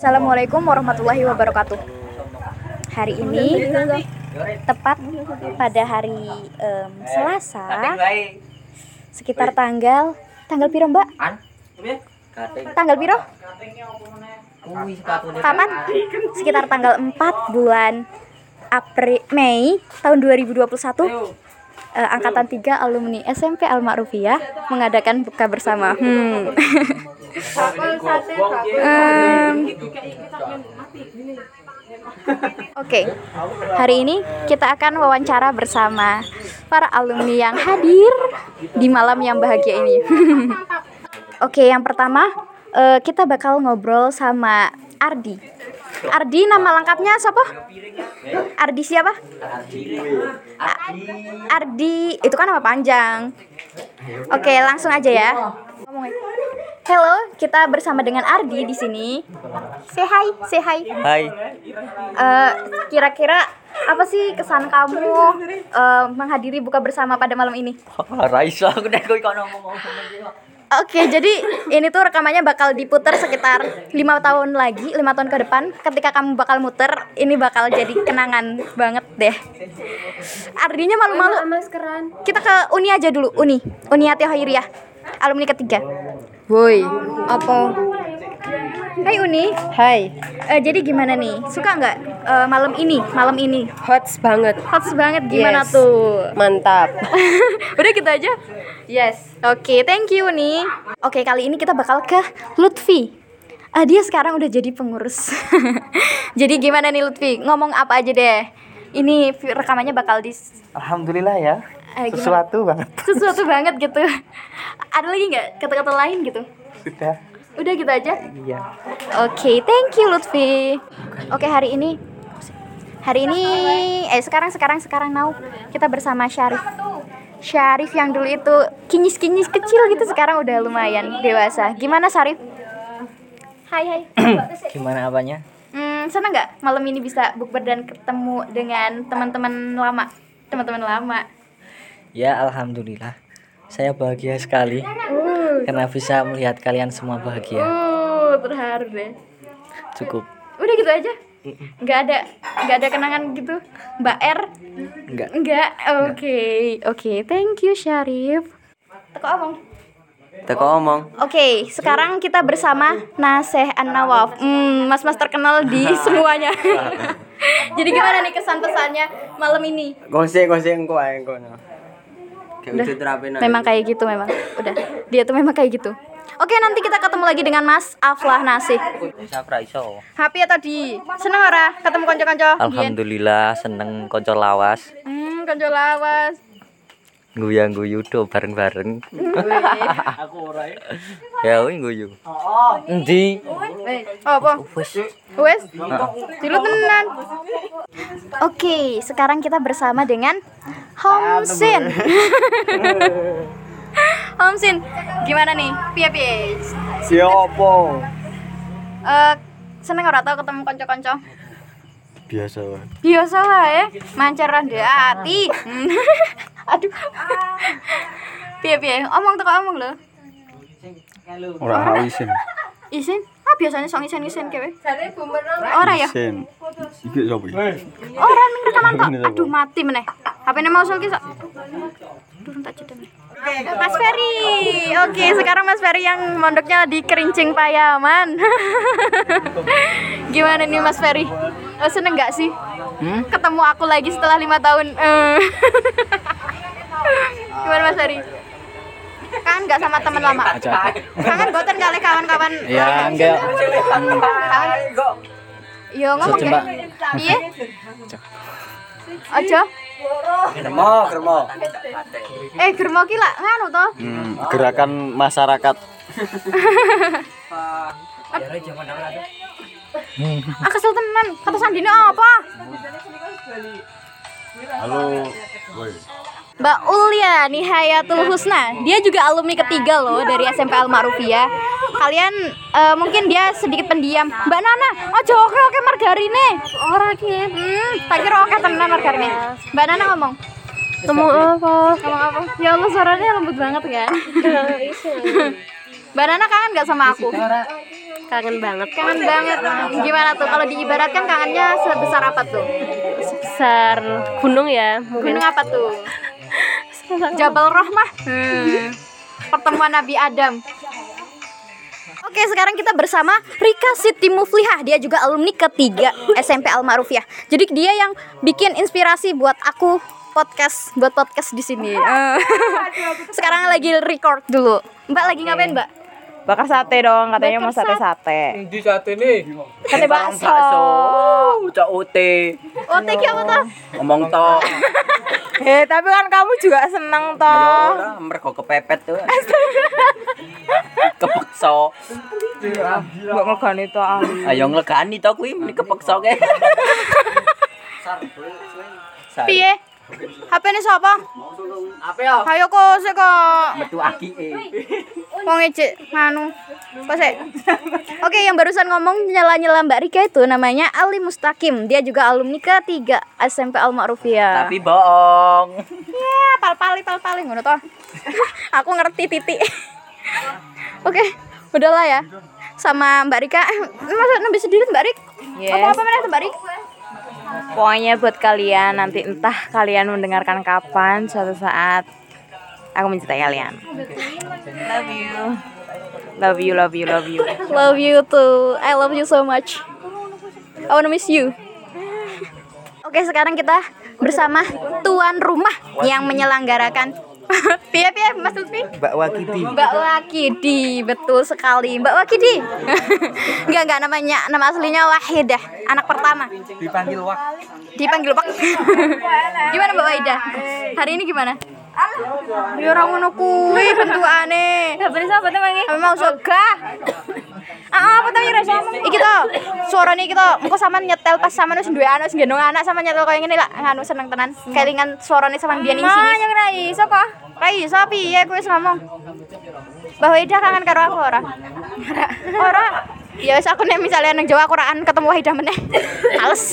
Assalamualaikum warahmatullahi wabarakatuh. Hari ini tepat pada hari em, Selasa sekitar tanggal tanggal piro Mbak? Tanggal piro? Tamat sekitar tanggal 4 bulan April Mei tahun 2021 eh, angkatan 3 alumni SMP Al Ma'rufiyah mengadakan buka bersama. Hmm. Oke, hari ini kita akan wawancara bersama para alumni yang hadir di malam yang bahagia ini. Oke, yang pertama eh, kita bakal ngobrol sama Ardi. Ardi nama lengkapnya siapa? Ardi siapa? A- Ardi itu kan nama panjang. Oke, langsung aja ya. Halo, kita bersama dengan Ardi di sini. Say hi, say hi. Hai, Eh, kira-kira apa sih kesan kamu eh, menghadiri buka bersama pada malam ini? Raisa aku udah kau ngomong Oke, jadi ini tuh rekamannya bakal diputar sekitar lima tahun lagi, lima tahun ke depan. Ketika kamu bakal muter, ini bakal jadi kenangan banget deh. Ardinya malu-malu. Kita ke Uni aja dulu, Uni, Uni Ati Hoiriyah, alumni ketiga. Woi, apa? Hai Uni. Hai, Eh, jadi gimana nih? Suka nggak eh, malam ini? Malam ini? hot banget, Hot banget gimana Yes. tuh? mantap. Udah gitu aja. Yes. Oke, thank you nih. Oke, kali ini kita bakal ke Lutfi. Ah, dia sekarang udah jadi pengurus. jadi gimana nih Lutfi? Ngomong apa aja deh. Ini rekamannya bakal di Alhamdulillah ya. Eh, gimana? Sesuatu banget. sesuatu banget gitu. Ada lagi nggak kata-kata lain gitu? Sudah. Udah gitu aja. Iya. Oke, thank you Lutfi. Oke, hari ini hari ini eh sekarang sekarang sekarang now kita bersama Syarif. Syarif yang dulu itu kinyis-kinyis kecil gitu sekarang udah lumayan dewasa. Gimana Syarif? Hai hai. Gimana apanya? Hmm, seneng nggak malam ini bisa bukber dan ketemu dengan teman-teman lama? Teman-teman lama. Ya alhamdulillah. Saya bahagia sekali karena bisa melihat kalian semua bahagia. Uh, terharu deh. Cukup. Udah gitu aja. Nggak ada nggak ada kenangan gitu. Mbak R Enggak. Enggak, oke, oke, thank you Syarif. Teko omong. Teko omong. Oke, sekarang kita bersama Naseh An Nawaf. Hmm, mas-mas terkenal di semuanya. Jadi gimana nih kesan pesannya malam ini? Gosek gosek engko ae engko. Kayak Udah. Memang kayak gitu memang. Udah, dia tuh memang kayak gitu. Oke, nanti kita ketemu lagi dengan Mas Aflah Nasih. Happy ya tadi? Seneng ora ketemu konco-konco? Alhamdulillah seneng konco lawas. Hmm, konco lawas. Guyang guyu do bareng-bareng. Aku ora ya. Ya wih guyu. Endi? Eh, apa? Wes. Wes, dulu tenan. Oke, sekarang kita bersama dengan Homsin. Homsin, gimana nih? Piye piye? Siapa? Eh, seneng ora tau ketemu kanca-kanca? Biasa wae. Biasa wae, mancar ande ati. Aduh. Piye piye? Omong teko omong lho. Ora ora isin. Isin? Ah, biasanya song isin-isin kewe. Ora ya? Isin. Iki sapa iki? Ora ning rekaman kok. Ini apa? Aduh mati meneh. HP-ne mau sulki sok. Duh tak cedek. Mas Ferry. Oke, sekarang Mas Ferry yang mondoknya di Kerincing Payaman. Gimana nih Mas Ferry? Eh, seneng gak sih? Ketemu aku lagi setelah lima tahun. Gimana Mas Ferry? Kangen gak sama teman lama? Kangen boten kali kawan-kawan. Ya enggak. Kangen. Yo ngomong ya. Piye? Aja. Germo, germo. Eh, germo ki lak nganu to. Hmm, gerakan masyarakat. Ah kesel tenan. Kata sandine apa? Halo. Woi. Mbak Ulya Nihayatul Husna. Dia juga alumni ketiga loh dari SMP Al Ma'rufiyah. Kalian eh, mungkin dia sedikit pendiam. Mbak Nana, ojo oke oke margarine. Ora ki. Hmm, tak kira oke tenan margarine. Mbak Nana ngomong. Temu apa? Ngomong apa? Ya Allah suaranya lembut banget kan. Mbak Nana kangen gak sama aku? kangen banget. Kangen banget. Gimana tuh kalau diibaratkan kangennya sebesar apa tuh? Besar gunung ya, mungkin. Gunung apa tuh? Jabal Rahmah. Hmm. Pertemuan Nabi Adam. Oke, sekarang kita bersama Rika Siti Muflihah. Dia juga alumni ketiga SMP Al Ma'rufiyah. Jadi dia yang bikin inspirasi buat aku podcast, buat podcast di sini. Sekarang lagi record dulu. Mbak lagi ngapain, Mbak? Bakar sate dong, katanya mau Bakar sate-sate. Di saat ini Sate bakso. Oh, thank you apa tuh? Ngomong to. Eh, tapi kan kamu juga seneng toh. Ora mergo kepepet tuh. Kepeksa. Mbok ngegani to ali. Ayo nglegani to kuwi meni kepeksa ke. Piye? HP ini siapa? Apa ya? Ayo kok, sik kok. Metu akike. Wong ejek nganu. Sih? Oke, yang barusan ngomong nyela-nyela Mbak Rika itu namanya Ali Mustaqim. Dia juga alumni ketiga SMP Al Ma'rufiyah. Tapi bohong. ya, pal-pali pal-pali ngono toh. Aku ngerti titik. Oke, udahlah ya. Sama Mbak Rika, eh, masa nembe sendiri Mbak Rik? Yes. Apa-apa mana Mbak Rik? Pokoknya buat kalian nanti entah kalian mendengarkan kapan suatu saat aku mencintai kalian. Love you. Love you, love you, love you. Love you too. I love you so much. I wanna miss you. Oke, sekarang kita bersama tuan rumah yang menyelenggarakan Piye piye Mas Lutfi? Mbak Wakidi. Mbak Wakidi, betul sekali. Mbak Wakidi. enggak enggak namanya nama aslinya Wahidah, anak pertama. Dipanggil Wak. Dipanggil Pak. gimana Mbak Wahidah? Hari ini gimana? Ya ora ngono kuwi bentukane. Bener apa temannya? Apa mau surga? Ah, apa tau ya rasa Iki to, suarane iki to, engko sampean nyetel pas sampean wis duwe anak wis gendong anak sampean nyetel koyo ngene lah, anu seneng tenan. Kelingan suarane sampean biyen ning sini. yang rai, sapa? Ra iso piye kowe wis ngomong. Mbah Wahida kangen karo aku ora? Ora. Ya wis aku nek misalnya nang Jawa aku raan ketemu Wahida meneh. Males.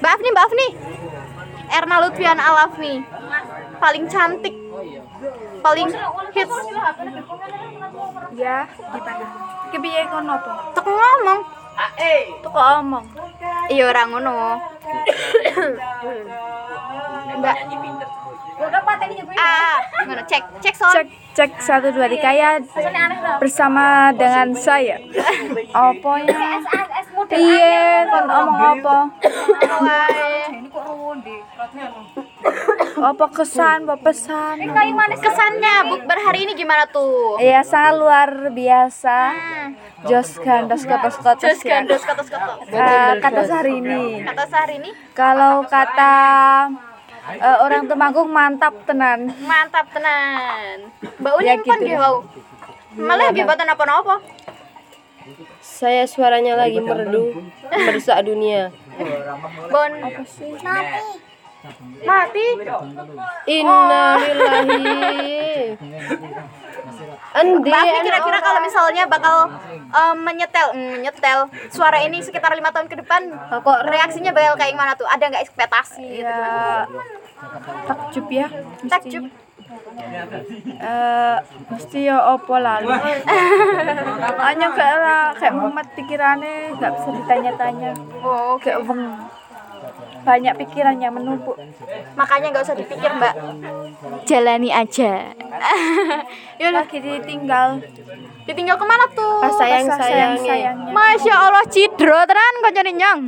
Mbak Afni, Mbak Afni. Erna Lutfian Alafni. Paling cantik. Paling hits. Ya, gimana? Kepiye kono to? Tek ngomong. Tek ngomong. Iya ora ngono. Mbak. Ah, ngono cek, cek soal. Cek cek satu dua tiga ya bersama dengan saya. Apa ya? Iya, kon omong apa? Apa kesan, apa pesan? Kesannya bukber hari ini gimana tuh? Iya, sangat luar biasa. Jos gandos kotos kotos Terus ya. gandos kotos-kotos. Eh, kata sehari ini. Kata sehari ini Kalau kata eh, orang Temanggung mantap tenan. mantap tenan. Mbak Uni Ya, kan gitu. Wow. Malah lebih boten apa-apa. Saya suaranya lagi merdu, merusak dunia. Bon. Mati. Innalillahi. Andi, Mbak Afni kira-kira kalau misalnya bakal em, menyetel, mm, menyetel suara ini sekitar lima tahun ke depan, kok reaksinya bakal kayak gimana tuh? Ada nggak ekspektasi? gitu? Ya takjub ya. Takjub. Eh mesti ya opo lalu. Hanya kayak kayak mumet pikirannya nggak bisa ditanya-tanya. Oh, oke. Kayak weng. Banyak pikiran yang menumpuk. Makanya nggak usah dipikir, Mbak. Jalani aja. Yaudah, Lagi ditinggal ditinggal ke mana tuh? Pas sayang Pas sayangnya. sayang-sayangnya. Masya Allah Cidro tenan kok jadi nyong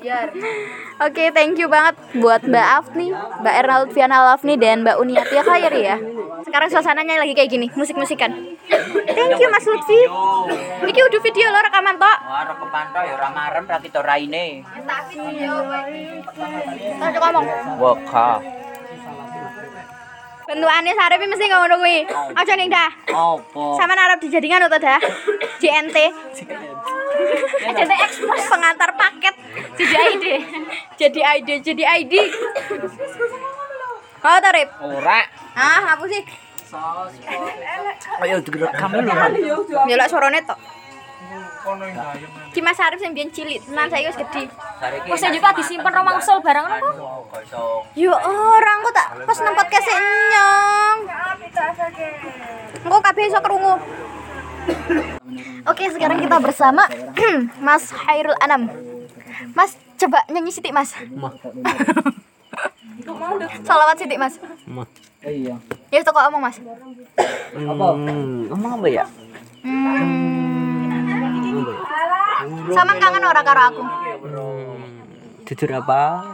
Oke thank you banget buat Mbak Afni Mbak Erna Lutfiana Alafni dan Mbak Uniatia Khairi ya Sekarang suasananya lagi kayak gini musik-musikan Thank you Mas Lutfi. Iki udah video lo rekaman tok. Ora kepantau ya ora marem ra kita raine. Terus ngomong. Waka. Bentukannya sarep mesti ngono kuwi. Aja ning dah. Apa? Sama narap dijadikan atau dah. JNT JNT Express pengantar paket. Jadi ID jadi ID jadi ID Oh tarif Ora. ah apa sih Ayo direkam dulu. Nyelok suarane tok Ki Mas Arif sing biyen cilik tenan saiki wis gedhe. Wis juga disimpen rong mangsul barang ngono kok. Yo orang kok tak pas nang podcast nyong. Engko kabeh iso krungu. Oke, sekarang kita bersama Mas Hairul Anam. Mas, coba nyanyi sitik, Mas. Salawat sitik, Mas. Ya, toko omong, Mas. Hmm, ngomong apa ya? Hmm. Sama kangen ora karo aku. Jujur apa?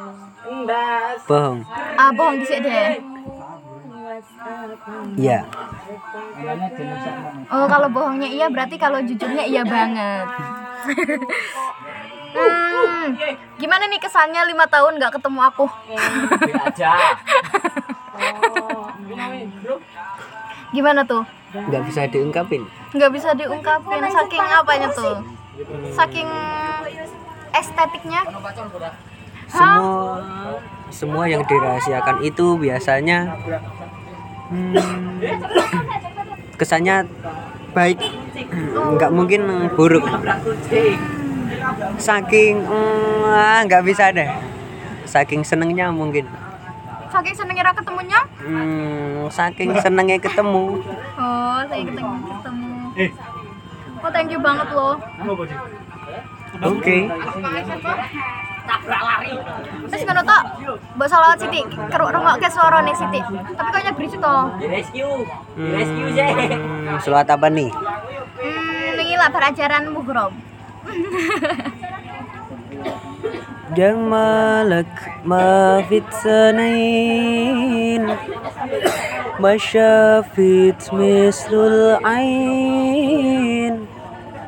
Bohong. Ah, bohong dhisik deh. Iya. Oh, kalau bohongnya iya berarti kalau jujurnya iya banget. hmm, gimana nih kesannya lima tahun nggak ketemu aku? Gimana tuh? Nggak bisa diungkapin. Nggak bisa diungkapin saking apanya tuh? Saking estetiknya? Semua semua yang dirahasiakan itu biasanya hmm, kesannya baik. Nggak mungkin buruk. Saking hmm, ah, nggak bisa deh. Saking senengnya mungkin. Saking senengnya ra ketemunya? Hmm, saking senengnya ketemu. Oh, saya ketemu ketemu. Oh, thank you banget loh. Oke. Terus ngono tok, mbok salawat Siti, keruk rungokke suarane Siti. Tapi kayaknya berisik toh. Hmm, selawat apa nih? Hmm, ini lah pelajaran mughram. جمالك ما في الثنين ما شافت مثل العين.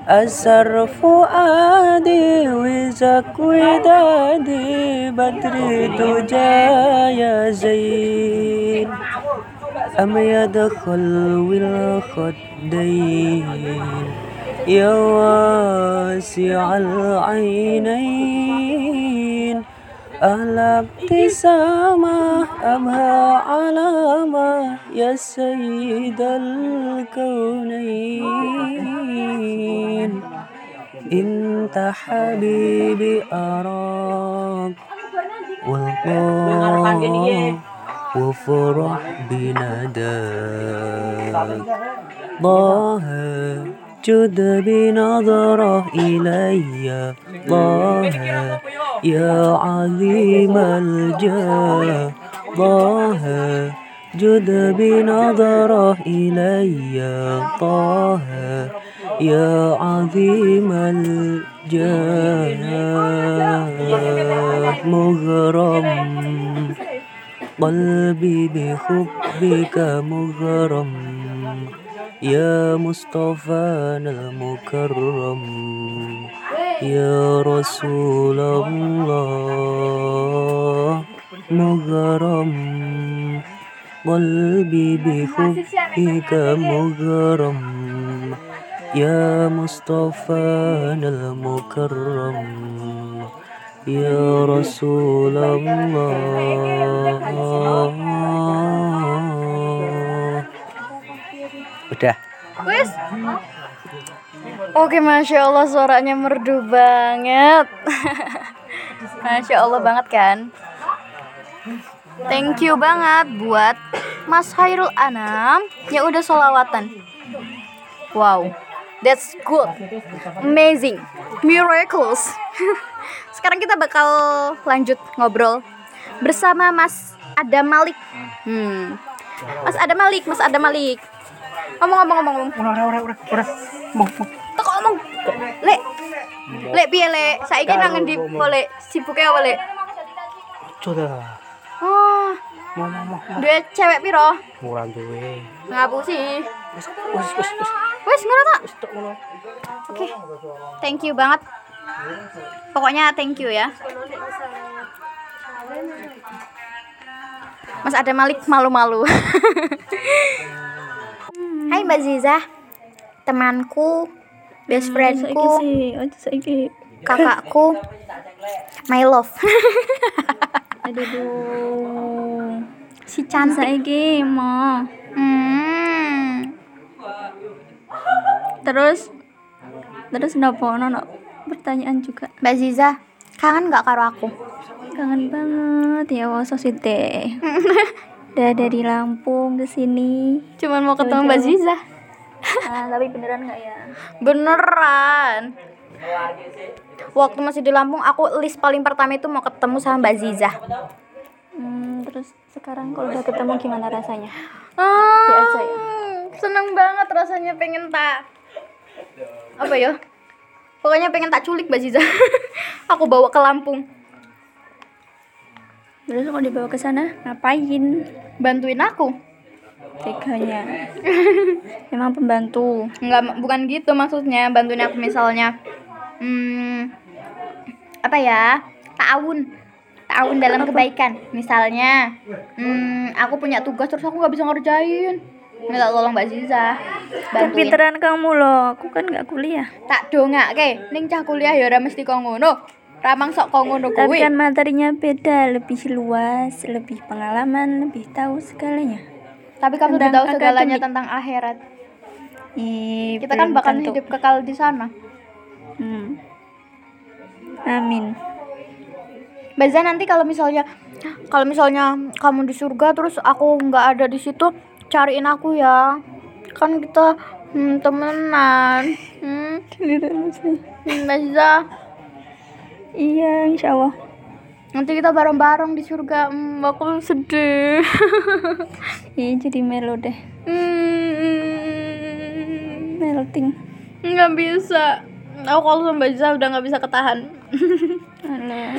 أسر فؤادي وزك ودادي بدري دجا يا زين. أم يدخل والخدين يا واسع العينين. أهلا ابتسامة أمها علامة يا سيد الكونين؟ انت حبيبي أراك والله وفرح بنداك. ضاها جد بنظره إلي. ضاها يا عظيم الجاه. ضاها جد بنظره إلي. طه يا عظيم الجاه. مغرم قلبي بحبك مغرم. يا مصطفانا المكرم يا رسول الله مغرم. قلبي بحبك مغرم. يا مصطفانا المكرم يا رسول الله. Wis. Oke, masya Allah suaranya merdu banget. masya Allah banget kan. Thank you banget buat Mas Hairul Anam yang udah solawatan. Wow, that's good, amazing, miraculous. Sekarang kita bakal lanjut ngobrol bersama Mas Adam Malik. Hmm. Mas Adam Malik, Mas Adam Malik. Ngomong ngomong ngomong ngomong. ora ora ora ora Teko ngomong. Lek. Lek piye lek? Saiki nang ngendi po lek? Sibuke apa lek? coba Oh, mau mau mau duwe cewek piro? kurang duwe Ngapusi. wis wis wis wis ngono tak? wis tok ngono Oke. Thank you banget. Pokoknya thank you ya. Mas ada Malik malu-malu. Hai Mbak Ziza. Temanku, best friendku, kakakku, my love. Aduh. si cantik. Saiki mau. Hmm. Terus terus nopo ono pertanyaan juga. Mbak Ziza, kangen nggak karo aku? Kangen banget ya waso deh. Udah dari Lampung ke sini. Cuman mau ketemu Mbak Ziza. Ah, tapi beneran nggak ya? Beneran. Waktu masih di Lampung, aku list paling pertama itu mau ketemu sama Mbak Ziza. Hmm, terus sekarang kalau udah ketemu gimana rasanya? Ah, aja ya. Seneng banget rasanya pengen tak apa ya? Pokoknya pengen tak culik Mbak Ziza. aku bawa ke Lampung. Terus kalau dibawa ke sana ngapain? Bantuin aku. Teganya. Emang pembantu. Enggak, bukan gitu maksudnya. Bantuin aku misalnya hmm, apa ya? Ta'awun. Ta'awun dalam kebaikan. Misalnya, hmm, aku punya tugas terus aku nggak bisa ngerjain. Minta tolong Mbak Ziza. Bantuin. Pinteran kamu loh, aku kan nggak kuliah. Tak dongake, ning cah kuliah ya ora mesti kok ngono. Ramang sok kok ngono Tapi kuwi. kan materinya beda, lebih luas, lebih pengalaman, lebih tahu segalanya. Tapi kamu tentang tahu segalanya akademik. tentang akhirat. Ih, Kita kan bakal tentu. hidup kekal di sana. Hmm. Amin. Mbak Zan nanti kalau misalnya kalau misalnya kamu di surga terus aku nggak ada di situ cariin aku ya kan kita hmm, temenan hmm, hmm, Mbak Ziza Iya, insya Allah. nanti kita bareng-bareng di surga hmm, aku sedih Iya, jadi melo deh. hmm, Melting. nggak bisa aku kalau sama Mbak Ziza udah nggak bisa ketahan Alah.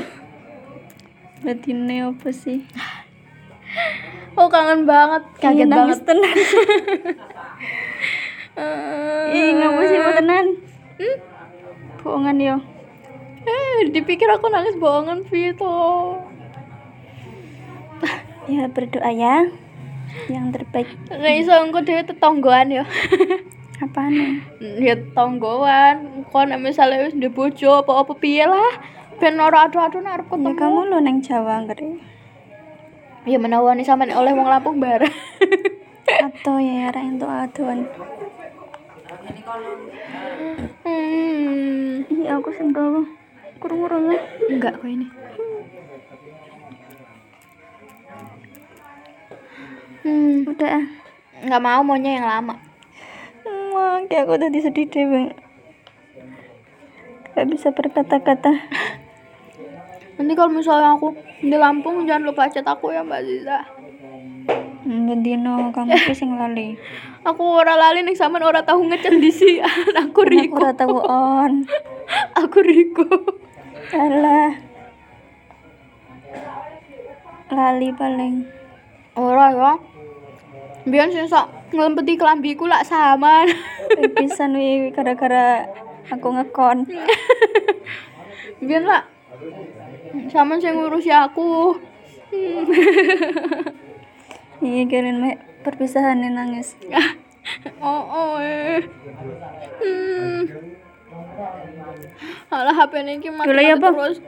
Berarti ini apa sih? aku kangen banget kaget Ih, banget tenan. Ih, ngapa sih mau tenan? Hmm? Bohongan yo. Dipikir aku nangis bohongan Vito Ya berdoa ya. Yang terbaik. nggak iso engko dhewe tetonggoan ya Apaan nih? ya tonggoan kon nek misale wis ndek bojo apa-apa piye lah ben ora adu-adu nek arep Ya ketemu kamu lo neng Jawa nggak ya menawani sampean oleh wong Lampung bareng Atau ya arah itu aduan. hmm. Iya aku sentuh. Kurung-kurung enggak kok ini hmm Udah ah. nggak mau maunya yang lama Emang kayak aku tadi sedih deh bang. Gak bisa berkata-kata. nanti kalau misalnya aku di Lampung jangan lupa chat aku ya Mbak Ziza Bendino kamu tuh sing lali. aku ora lali nih sampean ora tahu ngechat di sih aku Aku Riko ora tahu on. aku Riko Alah. Lali paling. ora ya biar sih sok ngelempeti kelambiku lah sama Pisan wi gara-gara aku ngekon. biar lah sama sih ngurusi aku Iya kalian mah perpisahan nangis. oh oh eh. hmm. Alah HP ini ki mati Gula ya, Bang? terus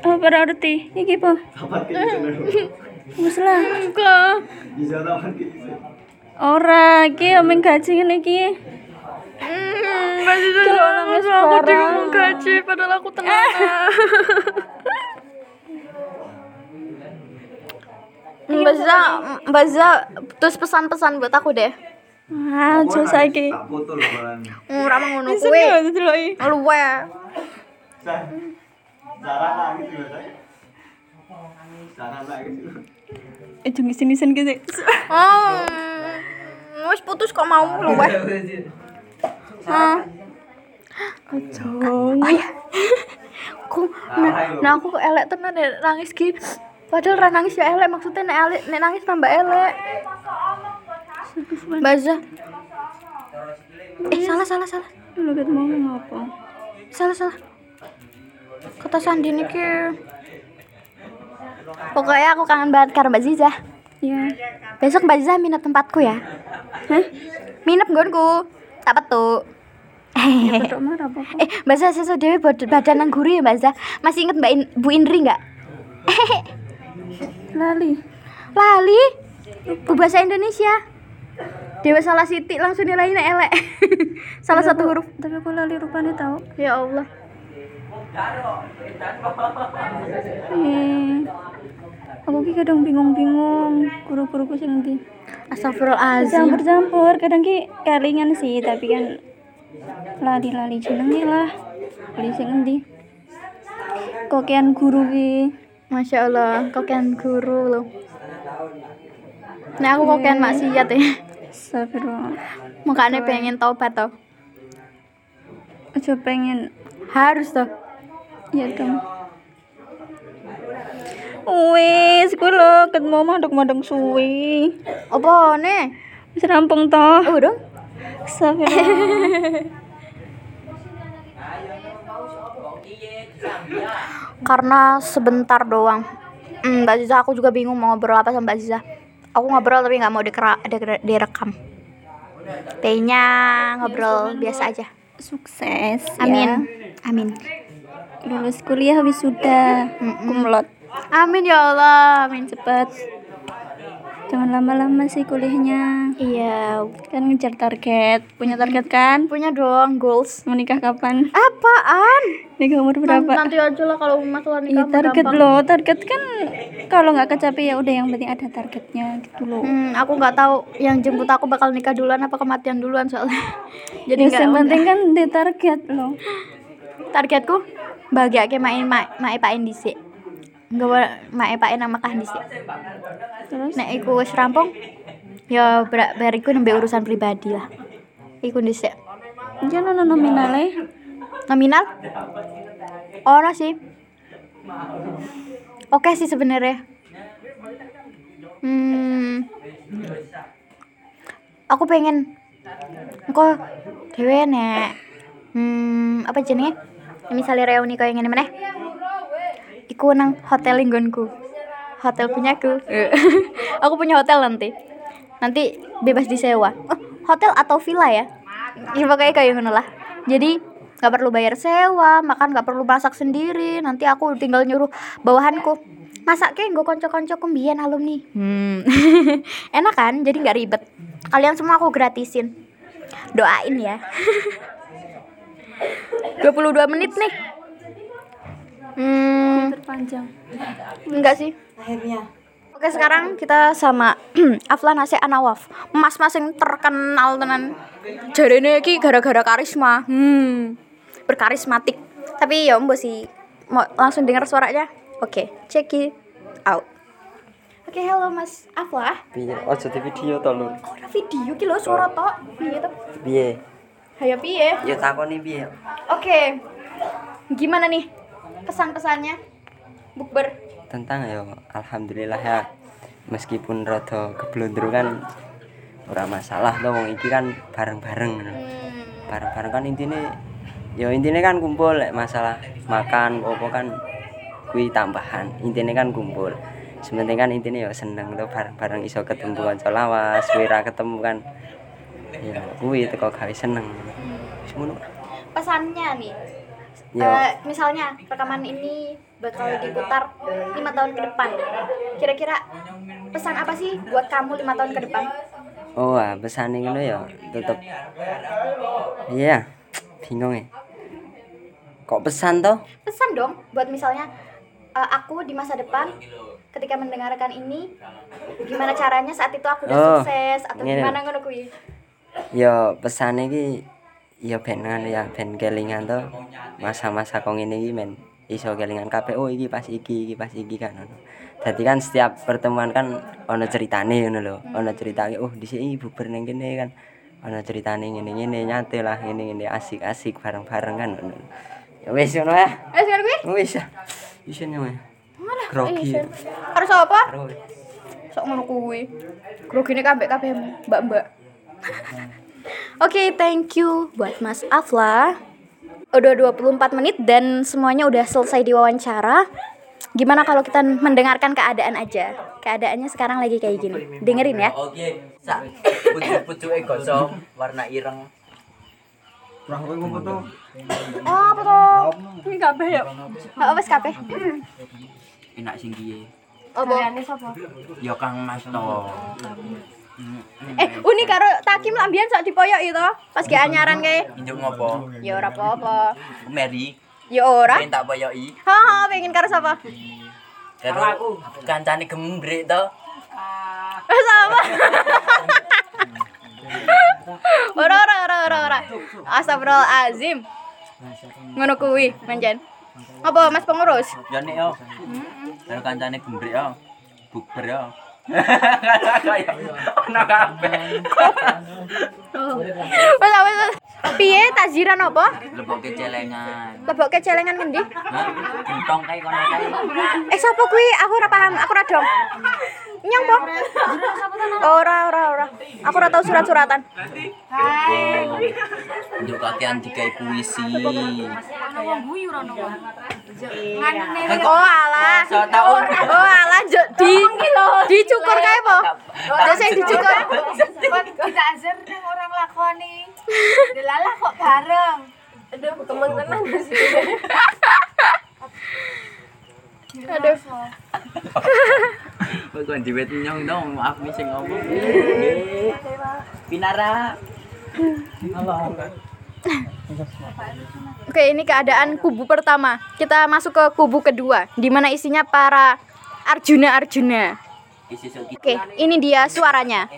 Oh para urti, iki po. Wis lah. enggak Ora, iki omeng gaji ngene iki. hmm, masih tuh Kalau nangis aku bingung gaji padahal aku tenang Mbak Zza, Mbak terus pesan-pesan buat aku deh. Ah, aja saiki. Ramah ngono kuwi. Luwe. Eh, jeng isin-isin gitu. Oh, wis putus kok mau luwe. Ah. Jong. Oh ya. Aku nah, nah aku kok elek tenan nangis ki. Padahal ra nangis ya elek maksudnya nek elek nek nangis tambah elek. Baza. Eh salah salah salah. Lu ket mau ngapa? Salah salah. Kata Sandi nih ki. Pokoknya aku kangen banget karo Mbak Ziza. Ya. Besok Mbak Ziza minat tempatku ya. Hah? Tak petuk. Pedok marah apa? Eh, Mbak Zah, sesuai dewe bad- badan nang guru ya Mbak Zah. Masih inget Mbak In, Bu Indri nggak? Lali. Lali. Bu bahasa Indonesia. Dewa salah sitik langsung nilainya elek. salah satu huruf. Tapi aku lali rupanya tahu. Ya Allah. Eh. Aku ki kadang bingung-bingung guru-guruku sing ndi. Astagfirullahaladzim. Campur-campur, kadang ki kelingan sih, tapi kan lali-lali jenenge lah. Lali sing endi? Kokean guru ki. Masya Allah, kokian guru loh. Nah aku kokian maksiat ya. Astagfirullah. Makanya pengen taubat toh. Aja pengen Harus toh. ya dong. Wis, kuwi lho ketemu mandek-mandek suwi. Apa nih? Wis rampung toh. Oh dong. Astagfirullah. Karena sebentar doang. Hmm, Mbak Ziza aku juga bingung mau ngobrol apa sama Mbak Ziza. Aku ngobrol tapi nggak mau dikera, dikera- direkam. Kayaknya ngobrol biasa aja. Sukses Amin. ya. Amin. Lulus kuliah wisuda. Mm-mm. Kumlot. Amin ya Allah. Amin. Cepet. Jangan lama-lama sih kuliahnya. Iya. Kan ngejar target. Punya target kan? Punya dong goals. Menikah kapan? Apaan? Nikah umur berapa? Nanti aja lah kalau masalah Iya nikah. mah target gampang. loh, target kan kalau nggak kecapai ya udah yang penting ada targetnya gitu loh. Hmm, aku nggak tahu yang jemput aku bakal nikah duluan apa kematian duluan soalnya. Jadi nggak yang penting kan di target loh. targetku bahagia ke main mak epain dhisik. Nggak mak epain nang Mekah dhisik. Terus Nek iku wis rampung ya bar bariku nembe urusan pribadi lah. Iku dhisik. jangan ono nominalnya. Nominal? Ora sih. Oke sih sebenarnya. Hmm. Aku pengen engko dhewe nek hmm apa jenenge? Misalnya reuni kayak ngene meneh. Iku nang hotel linggonku. Hotel punyaku. aku punya hotel nanti. Nanti bebas disewa. Oh, hotel atau villa ya? Ya pokoknya kayak ngono lah. Jadi nggak perlu bayar sewa, makan nggak perlu masak sendiri. Nanti aku tinggal nyuruh bawahanku ke gue konco-konco kumbian alumni. Hmm. Enak kan? Jadi nggak ribet. Kalian semua aku gratisin. Doain ya. 22 menit nih. Hmm, Terpanjang. enggak sih. Oke sekarang kita sama Aflan Ase Anawaf. Mas-mas yang terkenal tenan. Jarene iki gara-gara karisma. Hmm. Berkarismatik. Tapi ya mbak sih Mau langsung dengar suaranya? Oke check it out. Oke halo Mas Aflah Piye? Ojo di video to, Lur. Oh ada video ki lho suara tok? Piye tuh Piye? Hayo piye? Ya takoni piye? Oke. Gimana nih Pesan-pesannya Bukber Tentang ya alhamdulillah ya. Meskipun rada keblondro kan ora masalah to wong iki kan bareng-bareng. hmm. Bareng-bareng kan intine ya intine kan kumpul lek masalah makan apa kan kuwi tambahan. Intine kan kumpul. Sementing kan intine ya seneng to bareng-bareng iso ketemu kanca lawas, kuwi ra ketemu kan ya kuwi teko gawe seneng. Wis ngono. Pesannya nih Ya. Eh, misalnya rekaman ini bakal diputar lima tahun ke depan. Kira-kira pesan apa sih buat kamu lima tahun ke depan? Oh, ah, pesane ngono ya, tetep Iya, bingung ya. Kok pesan toh? Pesan dong buat misalnya eh, aku di masa depan ketika mendengarkan ini gimana caranya saat itu aku udah Oh, sukses atau gimana ngono kuwi. Ya pesane iki ya ben ngono ya ben kelingan toh. Masa-masa kok ngene iki men iso kelingan kabeh oh iki pas iki iki pas iki kan ngono. Dadi kan setiap pertemuan kan ono ceritane ngono lho. Ono ceritane oh dhisik iki bubar ning kene kan. Ono ceritane ngene-ngene nyate lah ngene-ngene asik-asik bareng-bareng kan ngono. Ya wis ngono ya. Eh sekarang kuwi? Wis. Isin ya. Grogi. Harus apa? Terus. Sok ngono kuwi. Grogine kabeh kabeh mbak-mbak. Oke, thank you buat Mas Afla. Udah 24 menit dan semuanya udah selesai diwawancara. Gimana kalau kita mendengarkan keadaan aja? Keadaannya sekarang lagi kayak gini. Dengerin ya. Oke, sak pucuk-pucuke gosong warna ireng. Oh, apa tuh? Ini kabeh ya. Oh, wes kabeh. Enak sing kiye. Apa? Ya Kang Mas to. Eh, uni karo Takim lambian sok dipoyok itu. Pas ge anyaran kae. Injuk ngopo? Ya ora apa-apa. Mary, Ya ora. pengen tak boyoki. Ha, pengen karo sapa? Karo kancane gembrek to. sama ora ora ora ora ora astagfirullahalazim ngono kuwi manjan apa mas pengurus Ya nek yo. Karo kancane gembrek yo. Bukber yo. Ono kabeh. wes wes wes. piye takziran apa Leboke celengan. lebokke celengan ngendi? Gentong kae kono kae. eh sapa kuwi aku ora paham aku ora dong nyong po ora ora ora aku ora tau surat-suratan Njuk kakean digawe puisi. oh alah So tau oh alah. Jo di dicukur kae po? Jo sing dicukur. Kita azar nang orang lakoni. Delalah kok bareng. Aduh, teman tenan sih. aduh. Kok kon diwet nyong dong, maaf nih sing ngomong. Pinara. Oke, ini keadaan kubu pertama. Kita masuk ke kubu kedua, di mana isinya para Arjuna-Arjuna. Isi suki. Oke, ini dia suaranya.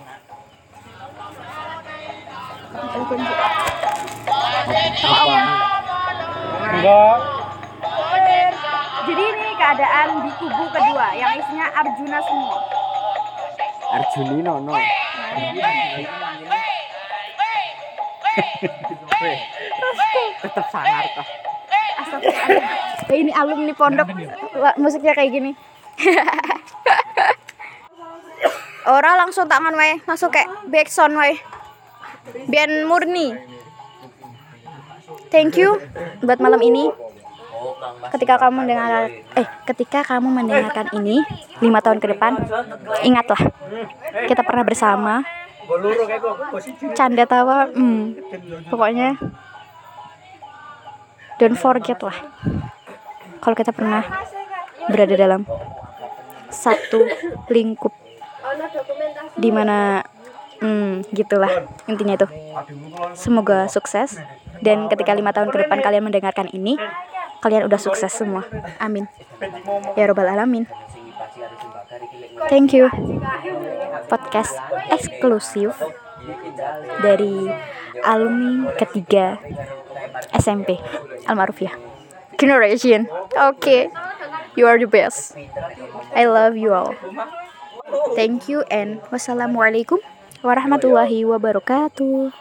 Jadi ini keadaan di kubu kedua yang isinya Arjuna semua. Arjuni nono. Astagfirullah. ini alumni pondok musiknya kayak gini. Ora langsung tangan wae, langsung kayak back sound wae. Biar murni. Thank you buat malam ini. Ketika kamu mendengar eh ketika kamu mendengarkan ini lima tahun ke depan, ingatlah kita pernah bersama. Canda tawa, hmm, pokoknya don't forget lah. Kalau kita pernah berada dalam satu lingkup di mana hmm, gitulah intinya itu. Semoga sukses. Dan ketika lima tahun ke depan kalian mendengarkan ini kalian udah sukses semua. Amin. Ya robbal alamin thank you. Podcast eksklusif dari alumni ketiga SMP Almarufiyah Generation. Oke You are the best. I love you all. Thank you and wassalamualaikum warahmatullahi wabarakatuh